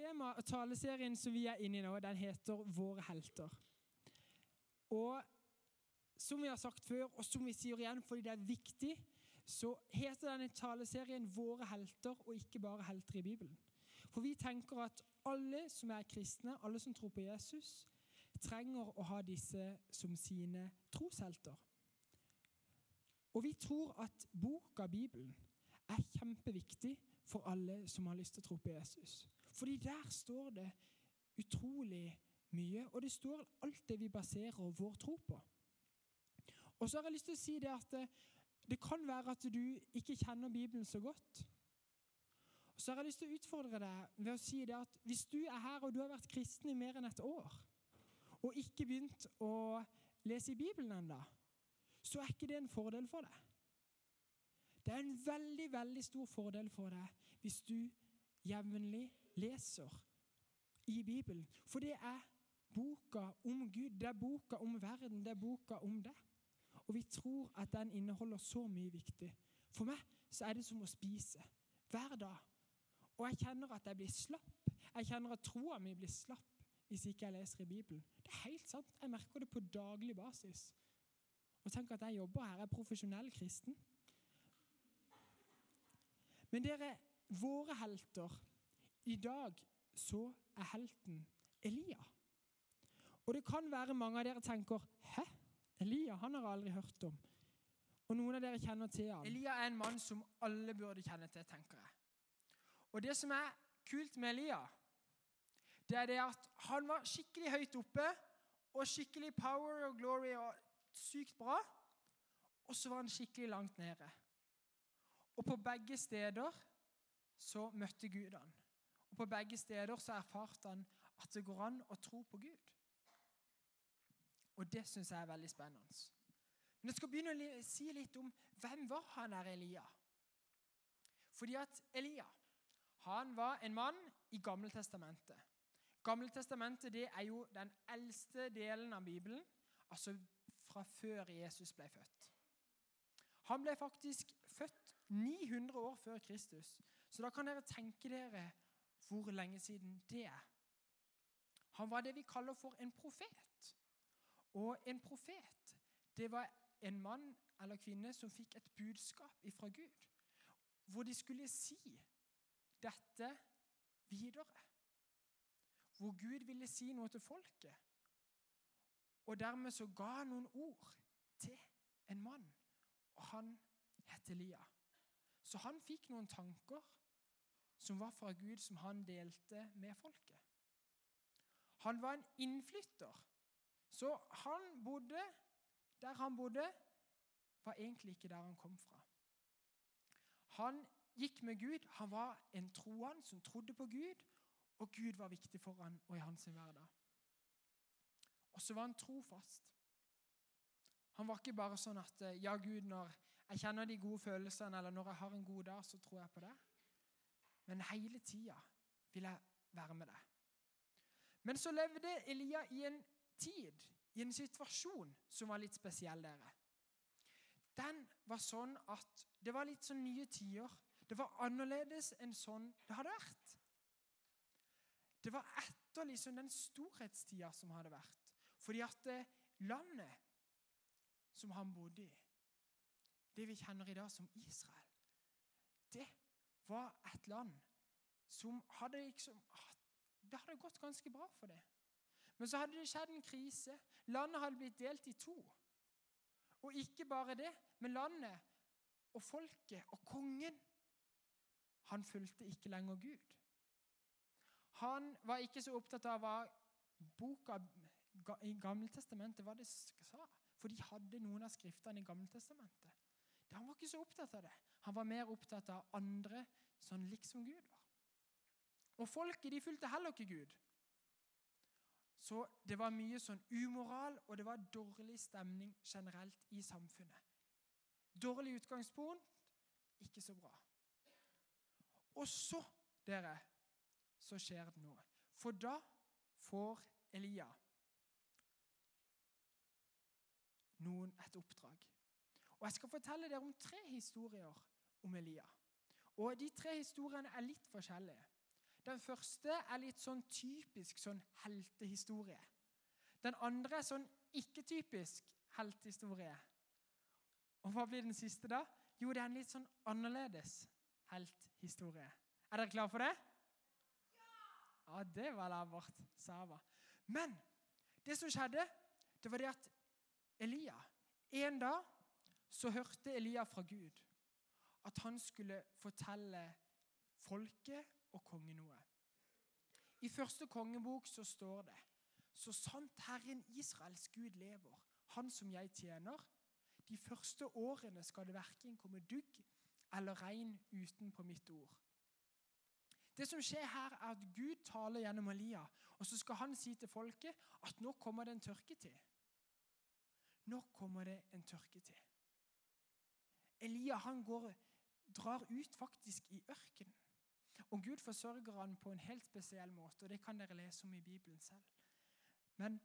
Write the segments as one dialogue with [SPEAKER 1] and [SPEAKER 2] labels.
[SPEAKER 1] Tema taleserien som vi er inne i nå, den heter 'Våre helter'. Og som vi har sagt før, og som vi sier igjen fordi det er viktig, så heter denne taleserien 'Våre helter', og ikke bare helter i Bibelen. For vi tenker at alle som er kristne, alle som tror på Jesus, trenger å ha disse som sine troshelter. Og vi tror at boka Bibelen er kjempeviktig for alle som har lyst til å tro på Jesus. Fordi der står det utrolig mye, og det står alt det vi baserer vår tro på. Og så har jeg lyst til å si det at det, det kan være at du ikke kjenner Bibelen så godt. Og så har jeg lyst til å utfordre deg ved å si det at hvis du er her og du har vært kristen i mer enn et år, og ikke begynt å lese i Bibelen ennå, så er ikke det en fordel for deg. Det er en veldig, veldig stor fordel for deg hvis du jevnlig leser i Bibelen. For det er boka om Gud, det er boka om verden, det er boka om deg. Og vi tror at den inneholder så mye viktig. For meg så er det som å spise hver dag. Og jeg kjenner at jeg blir slapp. Jeg kjenner at troa mi blir slapp hvis ikke jeg leser i Bibelen. Det er helt sant. Jeg merker det på daglig basis. Og tenk at jeg jobber her, jeg er profesjonell kristen. Men dere, våre helter I dag så er helten Elia. Og det kan være mange av dere tenker Hæ? Elia han har jeg aldri hørt om. Og noen av dere kjenner til han. Elia er en mann som alle burde kjenne til, tenker jeg. Og det som er kult med Elia, det er det at han var skikkelig høyt oppe og skikkelig power og glory og sykt bra. Og så var han skikkelig langt nede. Og på begge steder så møtte Gud han. Og på begge steder så erfarte han at det går an å tro på Gud. Og det syns jeg er veldig spennende. Men jeg skal begynne å si litt om hvem var han der Elia. Fordi at Elia han var en mann i Gammeltestamentet. Gammeltestamentet det er jo den eldste delen av Bibelen, altså fra før Jesus ble født. Han ble faktisk født 900 år før Kristus. Så da kan dere tenke dere hvor lenge siden det er. Han var det vi kaller for en profet. Og en profet, det var en mann eller kvinne som fikk et budskap fra Gud, hvor de skulle si dette videre. Hvor Gud ville si noe til folket. Og dermed så ga noen ord til en mann, og han het Elia. Så han fikk noen tanker som var fra Gud, som han delte med folket. Han var en innflytter, så han bodde der han bodde, var egentlig ikke der han kom fra. Han gikk med Gud. Han var en troende som trodde på Gud, og Gud var viktig for han og i hans hverdag. Og så var han trofast. Han var ikke bare sånn at ja, Gud, når jeg kjenner de gode følelsene, eller når jeg har en god dag, så tror jeg på det. Men hele tida vil jeg være med deg. Men så levde Elia i en tid, i en situasjon, som var litt spesiell, dere. Den var sånn at det var litt sånn nye tider. Det var annerledes enn sånn det hadde vært. Det var etter liksom den storhetstida som hadde vært. Fordi at landet som han bodde i, det vi kjenner i dag som Israel, det var et land som hadde liksom Det hadde gått ganske bra for det. Men så hadde det skjedd en krise. Landet hadde blitt delt i to. Og ikke bare det, men landet og folket og kongen Han fulgte ikke lenger Gud. Han var ikke så opptatt av hva boka i Gammeltestamentet hva sa. For de hadde noen av skriftene i Gammeltestamentet. Han var ikke så opptatt av det. Han var mer opptatt av andre sånn liksom Gud var. Og folket de fulgte heller ikke Gud. Så det var mye sånn umoral, og det var dårlig stemning generelt i samfunnet. Dårlig utgangspunkt, ikke så bra. Og så, dere, så skjer det noe. For da får Elia noen et oppdrag. Og Jeg skal fortelle dere om tre historier om Elia. Og De tre historiene er litt forskjellige. Den første er litt sånn typisk sånn heltehistorie. Den andre er sånn ikke-typisk heltehistorie. Og hva blir den siste, da? Jo, det er en litt sånn annerledes helthistorie. Er dere klare for det? Ja, det var labert, Sava. Men det som skjedde, det var det at Elia En dag så hørte Elia fra Gud at han skulle fortelle folket og kongen noe. I første kongebok så står det Så sant Herren Israels Gud lever, Han som jeg tjener, de første årene skal det verken komme dugg eller regn utenpå mitt ord. Det som skjer her, er at Gud taler gjennom Elia, og så skal han si til folket at nå kommer det en tørketid. Nå kommer det en tørketid. Elia han går, drar ut faktisk i ørkenen. Og Gud forsørger han på en helt spesiell måte, og det kan dere lese om i Bibelen selv. Men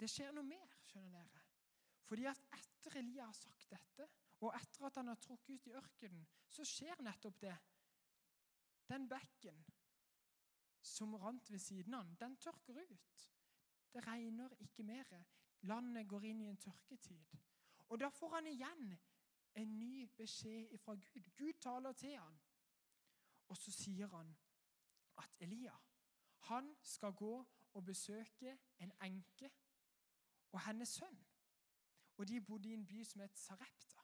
[SPEAKER 1] det skjer noe mer, skjønner dere. Fordi at etter Elia har sagt dette, og etter at han har trukket ut i ørkenen, så skjer nettopp det. Den bekken som rant ved siden av den tørker ut. Det regner ikke mer. Landet går inn i en tørketid. Og da får han igjen en ny beskjed fra Gud. Gud taler til han. Og så sier han at Elia han skal gå og besøke en enke og hennes sønn. Og de bodde i en by som het Sarepta.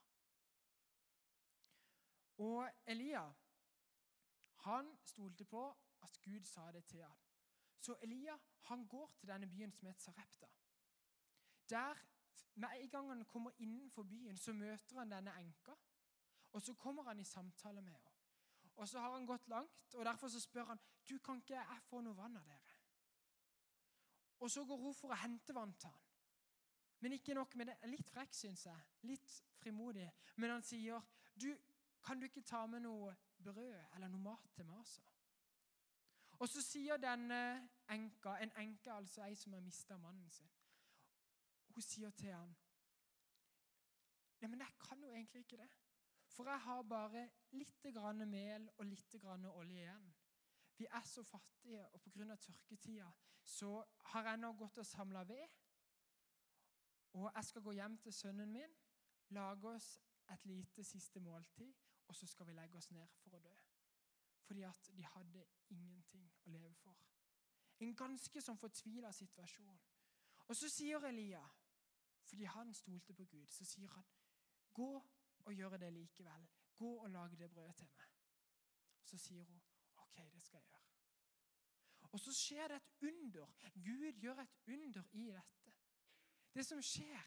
[SPEAKER 1] Og Elia han stolte på at Gud sa det til ham. Så Elia han går til denne byen som het Sarepta. Der, Med en gang han kommer innenfor byen, så møter han denne enka. Og så kommer han i samtale med henne. Og så har han gått langt, og derfor så spør han du kan ikke jeg få noe vann av dere. Og så går hun for å hente vann til han. Men ikke nok med det. Litt frekk, syns jeg. Litt frimodig. Men han sier, du, 'Kan du ikke ta med noe brød eller noe mat til meg også?' Og så sier denne enka, en enke, altså ei som har mista mannen sin Hun sier til han, 'Nei, men jeg kan jo egentlig ikke det.' For jeg har bare litt grann mel og litt grann olje igjen. Vi er så fattige, og pga. tørketida så har jeg nå gått og samla ved. Og jeg skal gå hjem til sønnen min, lage oss et lite siste måltid, og så skal vi legge oss ned for å dø. Fordi at de hadde ingenting å leve for. En ganske sånn fortvila situasjon. Og så sier Elia, fordi han stolte på Gud, så sier han, 'Gå og gjør det likevel. Gå og lag det brødet til meg.' Så sier hun, 'OK, det skal jeg gjøre'. Og så skjer det et under. Gud gjør et under i dette. Det som skjer,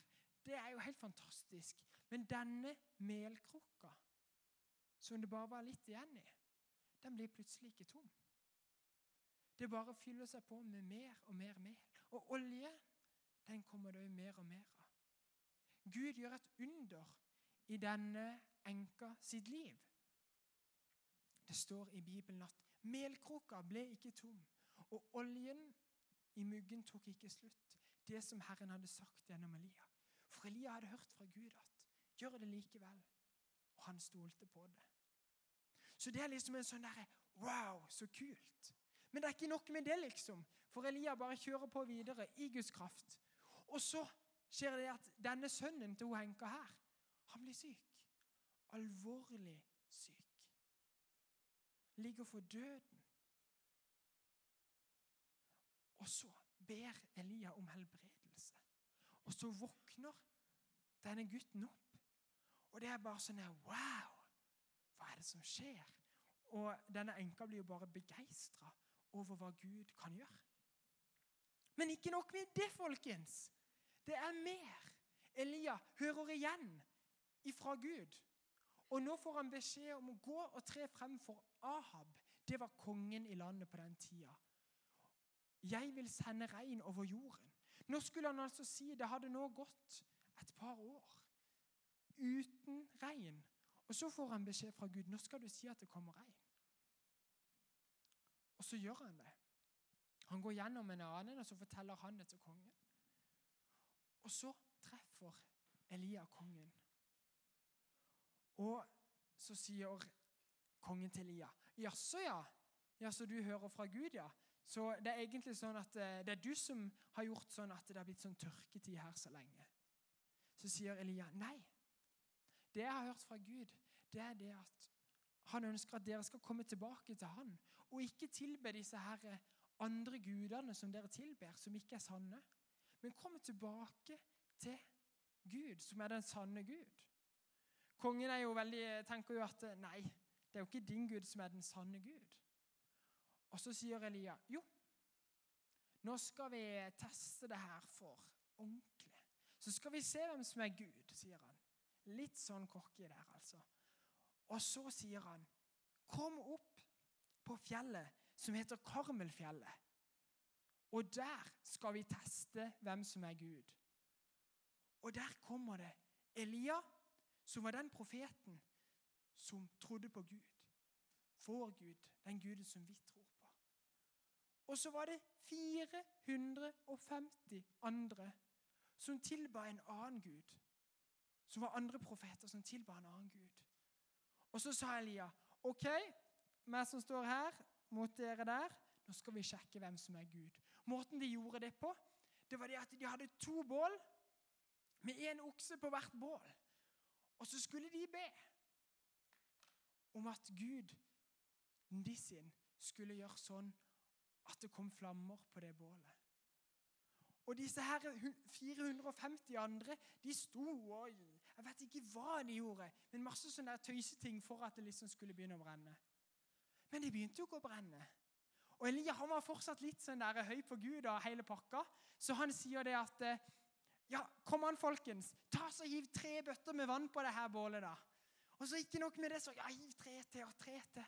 [SPEAKER 1] det er jo helt fantastisk. Men denne melkrukka, som det bare var litt igjen i, den blir plutselig ikke tom. Det bare fyller seg på med mer og mer mel. Og olje, den kommer det jo mer og mer av. Gud gjør et under i denne enka sitt liv. Det står i Bibelen at melkroka ble ikke tom, og oljen i muggen tok ikke slutt. Det som Herren hadde sagt gjennom Elia. For Elia hadde hørt fra Gud at gjør det likevel. Og han stolte på det. Så det er liksom en sånn derre Wow, så kult. Men det er ikke nok med det, liksom. For Elia bare kjører på videre i Guds kraft. Og så skjer det at denne sønnen til Henka her, han blir syk. Alvorlig syk. Ligger for døden. Og så ber Elia om helbredelse. Og så våkner denne gutten opp. Og det er bare sånn her Wow! Hva er det som skjer? Og denne enka blir jo bare begeistra over hva Gud kan gjøre. Men ikke nok med det, folkens. Det er mer. Elia hører igjen ifra Gud. Og nå får han beskjed om å gå og tre frem for Ahab. Det var kongen i landet på den tida. Jeg vil sende regn over jorden. Nå skulle han altså si det hadde nå gått et par år uten regn. Og så får han beskjed fra Gud nå skal du si at det kommer regn. Og så gjør han det. Han går gjennom en annen, og så forteller han det til kongen. Og så treffer Elia kongen. Og så sier kongen til Elia, 'Jaså, ja. Jaså, du hører fra Gud, ja. Så det er egentlig sånn at eh, det er du som har gjort sånn at det har blitt sånn tørketid her så lenge. Så sier Elia nei. Det jeg har hørt fra Gud, det er det at han ønsker at dere skal komme tilbake til han, og ikke tilbe disse her andre gudene som dere tilber, som ikke er sanne. Men kommer tilbake til Gud, som er den sanne Gud. Kongen jo veldig, tenker jo at nei, det er jo ikke din Gud som er den sanne Gud. Og så sier Elia jo, nå skal vi teste det her for ordentlig. Så skal vi se hvem som er Gud, sier han. Litt sånn cocky der, altså. Og så sier han, kom opp på fjellet som heter Karmelfjellet. Og der skal vi teste hvem som er Gud. Og der kommer det Elia, som var den profeten som trodde på Gud. Vår Gud, den Guden som vi tror på. Og så var det 450 andre som tilba en annen gud. Som var andre profeter som tilba en annen gud. Og så sa Elia, OK, meg som står her mot dere der, nå skal vi sjekke hvem som er Gud. Måten de gjorde det på, det var det at de hadde to bål med én okse på hvert bål. Og så skulle de be om at Gud, de sin, skulle gjøre sånn at det kom flammer på det bålet. Og disse her 450 andre de sto og Jeg vet ikke hva de gjorde, men masse sånne tøyseting for at det liksom skulle begynne å brenne. Men det begynte jo ikke å brenne. Og Elia han var fortsatt litt sånn der høy på Gud og hele pakka, så han sier det at ja, kom an, folkens. Ta så Hiv tre bøtter med vann på det her bålet. da. Og så ikke nok med det, så ja, hiv tre til og tre til.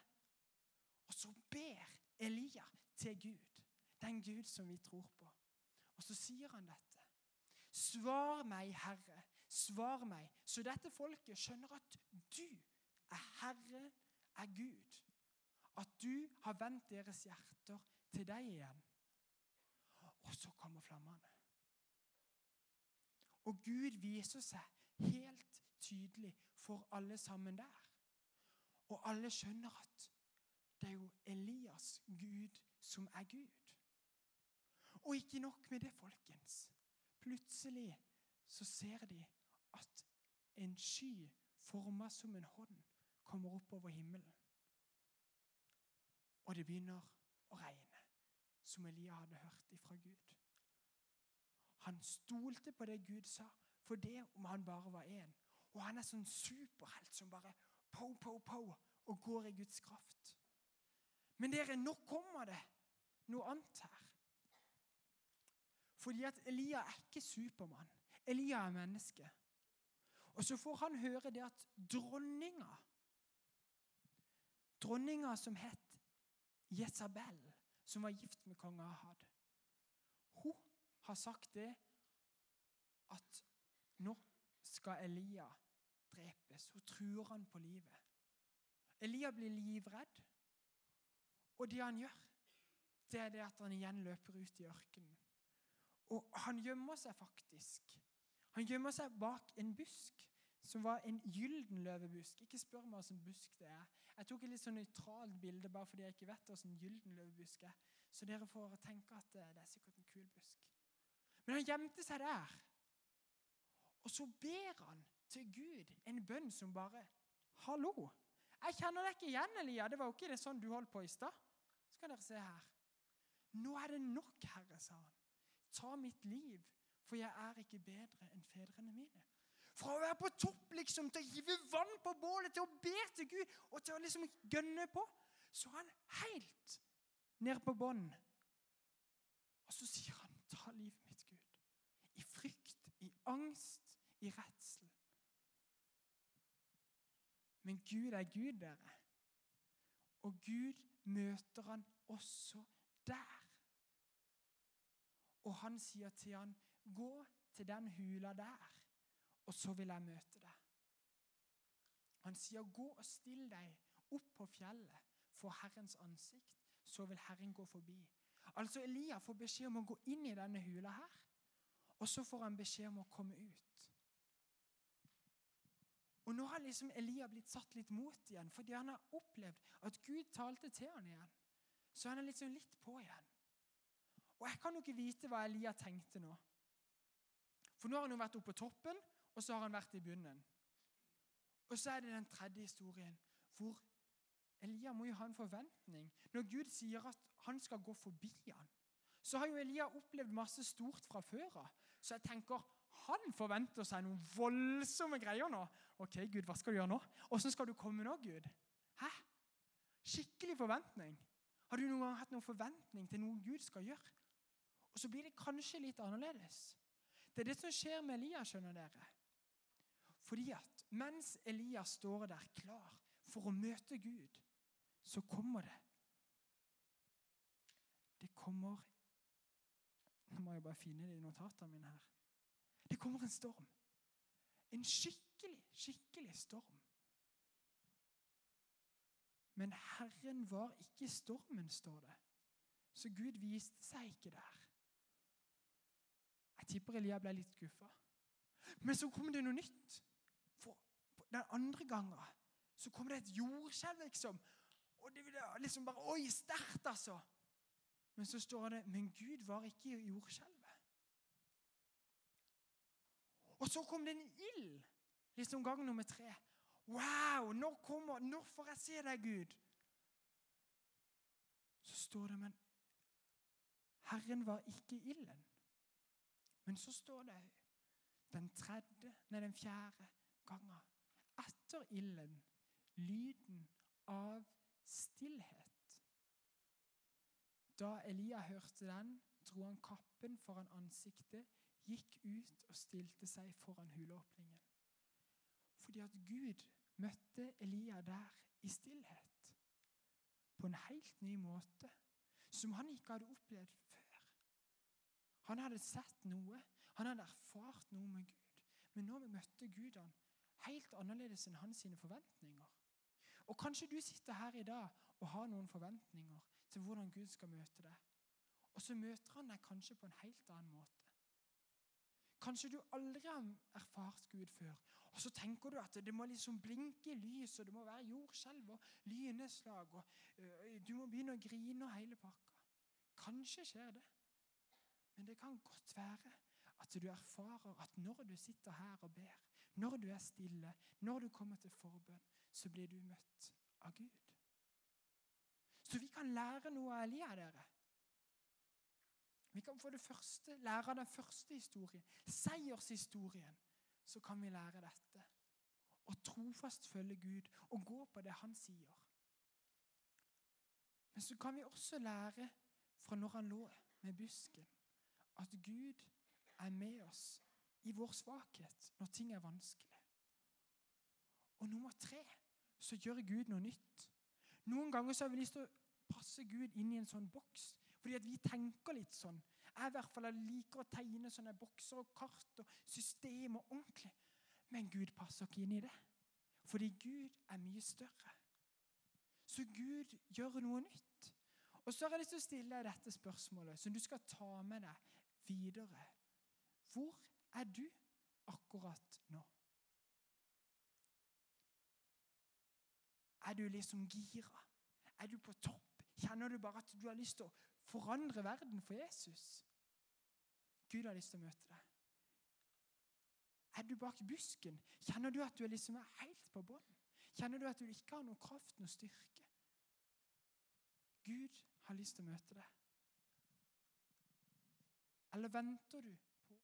[SPEAKER 1] Og så ber Elia til Gud, den Gud som vi tror på. Og så sier han dette. Svar meg, Herre, svar meg, så dette folket skjønner at du er Herre, er Gud. At du har vendt deres hjerter til deg igjen. Og så kommer flammene. Og Gud viser seg helt tydelig for alle sammen der. Og alle skjønner at det er jo Elias Gud som er Gud. Og ikke nok med det, folkens. Plutselig så ser de at en sky forma som en hånd kommer opp over himmelen. Og det begynner å regne, som Elia hadde hørt ifra Gud. Han stolte på det Gud sa, for det om han bare var én. Og han er sånn superhelt som bare po, po, po, og går i Guds kraft. Men dere, nå kommer det noe annet her. Fordi at Elia er ikke Supermann. Elia er menneske. Og så får han høre det at dronninga Dronninga som het Jesabel, som var gift med kong Ahad, hun har sagt det at nå skal Elia drepes. Hun truer han på livet. Elia blir livredd. Og det han gjør, det er det at han igjen løper ut i ørkenen. Og han gjemmer seg faktisk. Han gjemmer seg bak en busk som var en gylden løvebusk. Ikke spør meg hvilken busk det er. Jeg tok et litt sånn nøytralt bilde bare fordi jeg ikke vet hvilken gylden løvebusk er. Så dere får tenke at det er sikkert en kul busk. Men han gjemte seg der. Og så ber han til Gud en bønn som bare Hallo! Jeg kjenner deg ikke igjen, Elia. Det var jo ikke det sånn du holdt på i stad kan dere se her. Nå er det nok, Herre, sa han. Ta mitt liv, for jeg er ikke bedre enn fedrene mine. Fra å være på topp liksom, til å hive vann på bålet, til å be til Gud og til å liksom gønne på, så er han helt ned på bånn. Og så sier han, 'Ta livet mitt, Gud.' I frykt, i angst, i redsel. Men Gud er Gud, dere. Og Gud møter han også der. Og han sier til han, 'Gå til den hula der, og så vil jeg møte deg.' Han sier, 'Gå og still deg opp på fjellet for Herrens ansikt, så vil Herren gå forbi.' Altså Elia får beskjed om å gå inn i denne hula her, og så får han beskjed om å komme ut. Og Nå har liksom Elia blitt satt litt mot igjen, fordi han har opplevd at Gud talte til han igjen. så han er liksom litt på igjen. Og jeg kan jo ikke vite hva Elia tenkte nå. For nå har han jo vært oppe på toppen, og så har han vært i bunnen. Og så er det den tredje historien, hvor Elia må jo ha en forventning. Når Gud sier at han skal gå forbi han, så har jo Elia opplevd masse stort fra før av. Så jeg tenker han forventer seg noen voldsomme greier nå. Ok, Gud, hva skal du gjøre nå? Åssen skal du komme nå, Gud? Hæ? Skikkelig forventning. Har du noen gang hatt noen forventning til noe Gud skal gjøre? Og så blir det kanskje litt annerledes. Det er det som skjer med Elia, skjønner dere. Fordi at mens Elia står der klar for å møte Gud, så kommer det Det kommer Nå må jeg bare finne det i notatene mine her. Det kommer en storm. En skikkelig, skikkelig storm. Men Herren var ikke i stormen, står det. Så Gud viste seg ikke der. Jeg tipper Elia ble litt skuffa. Men så kom det noe nytt. Den andre gangen så kom det et jordskjelv, liksom. Og det ville liksom bare Oi, sterkt, altså! Men så står det Men Gud var ikke i jordskjelvet. Og så kom det en ild, liksom gang nummer tre. Wow! Når kommer Når får jeg se deg, Gud? Så står det, men Herren var ikke i ilden. Men så står det den tredje, nei, den fjerde gangen etter ilden lyden av stillhet. Da Elia hørte den, dro han kappen foran ansiktet, gikk ut og stilte seg foran huleåpningen. Fordi at Gud møtte Elia der i stillhet. På en helt ny måte, som han ikke hadde opplevd før. Han hadde sett noe, han hadde erfart noe med Gud. Men nå møtte Gud han helt annerledes enn hans forventninger. Og Kanskje du sitter her i dag og har noen forventninger til hvordan Gud skal møte deg. Og så møter han deg kanskje på en helt annen måte. Kanskje du aldri har erfart Gud før. Og så tenker du at det må liksom blinke lys, og det må være jordskjelv og lyneslag. og uh, Du må begynne å grine og hele pakka. Kanskje skjer det. Men det kan godt være at du erfarer at når du sitter her og ber, når du er stille, når du kommer til forbønn, så blir du møtt av Gud. Så vi kan lære noe av Elia, dere. Vi kan for det første lære av den første historien, seiershistorien. Så kan vi lære dette. Å trofast følge Gud og gå på det han sier. Men så kan vi også lære fra når han lå med busken, at Gud er med oss i vår svakhet når ting er vanskelig. Og nummer tre så gjør Gud noe nytt. Noen ganger så har vi lyst til å passe Gud inn i en sånn boks. Fordi at vi tenker litt sånn. Jeg i hvert fall liker å tegne sånne bokser og kart og system og ordentlig. Men Gud passer ikke inn i det. Fordi Gud er mye større. Så Gud gjør noe nytt. Og så har jeg lyst til å stille deg dette spørsmålet, som du skal ta med deg videre. Hvor er du akkurat nå? Er du liksom gira? Er du på topp? Kjenner du bare at du har lyst til å forandre verden for Jesus. Gud har lyst til å møte deg. Er du bak busken? Kjenner du at du liksom er helt på bånn? Kjenner du at du ikke har noe kraft, noe styrke? Gud har lyst til å møte deg. Eller venter du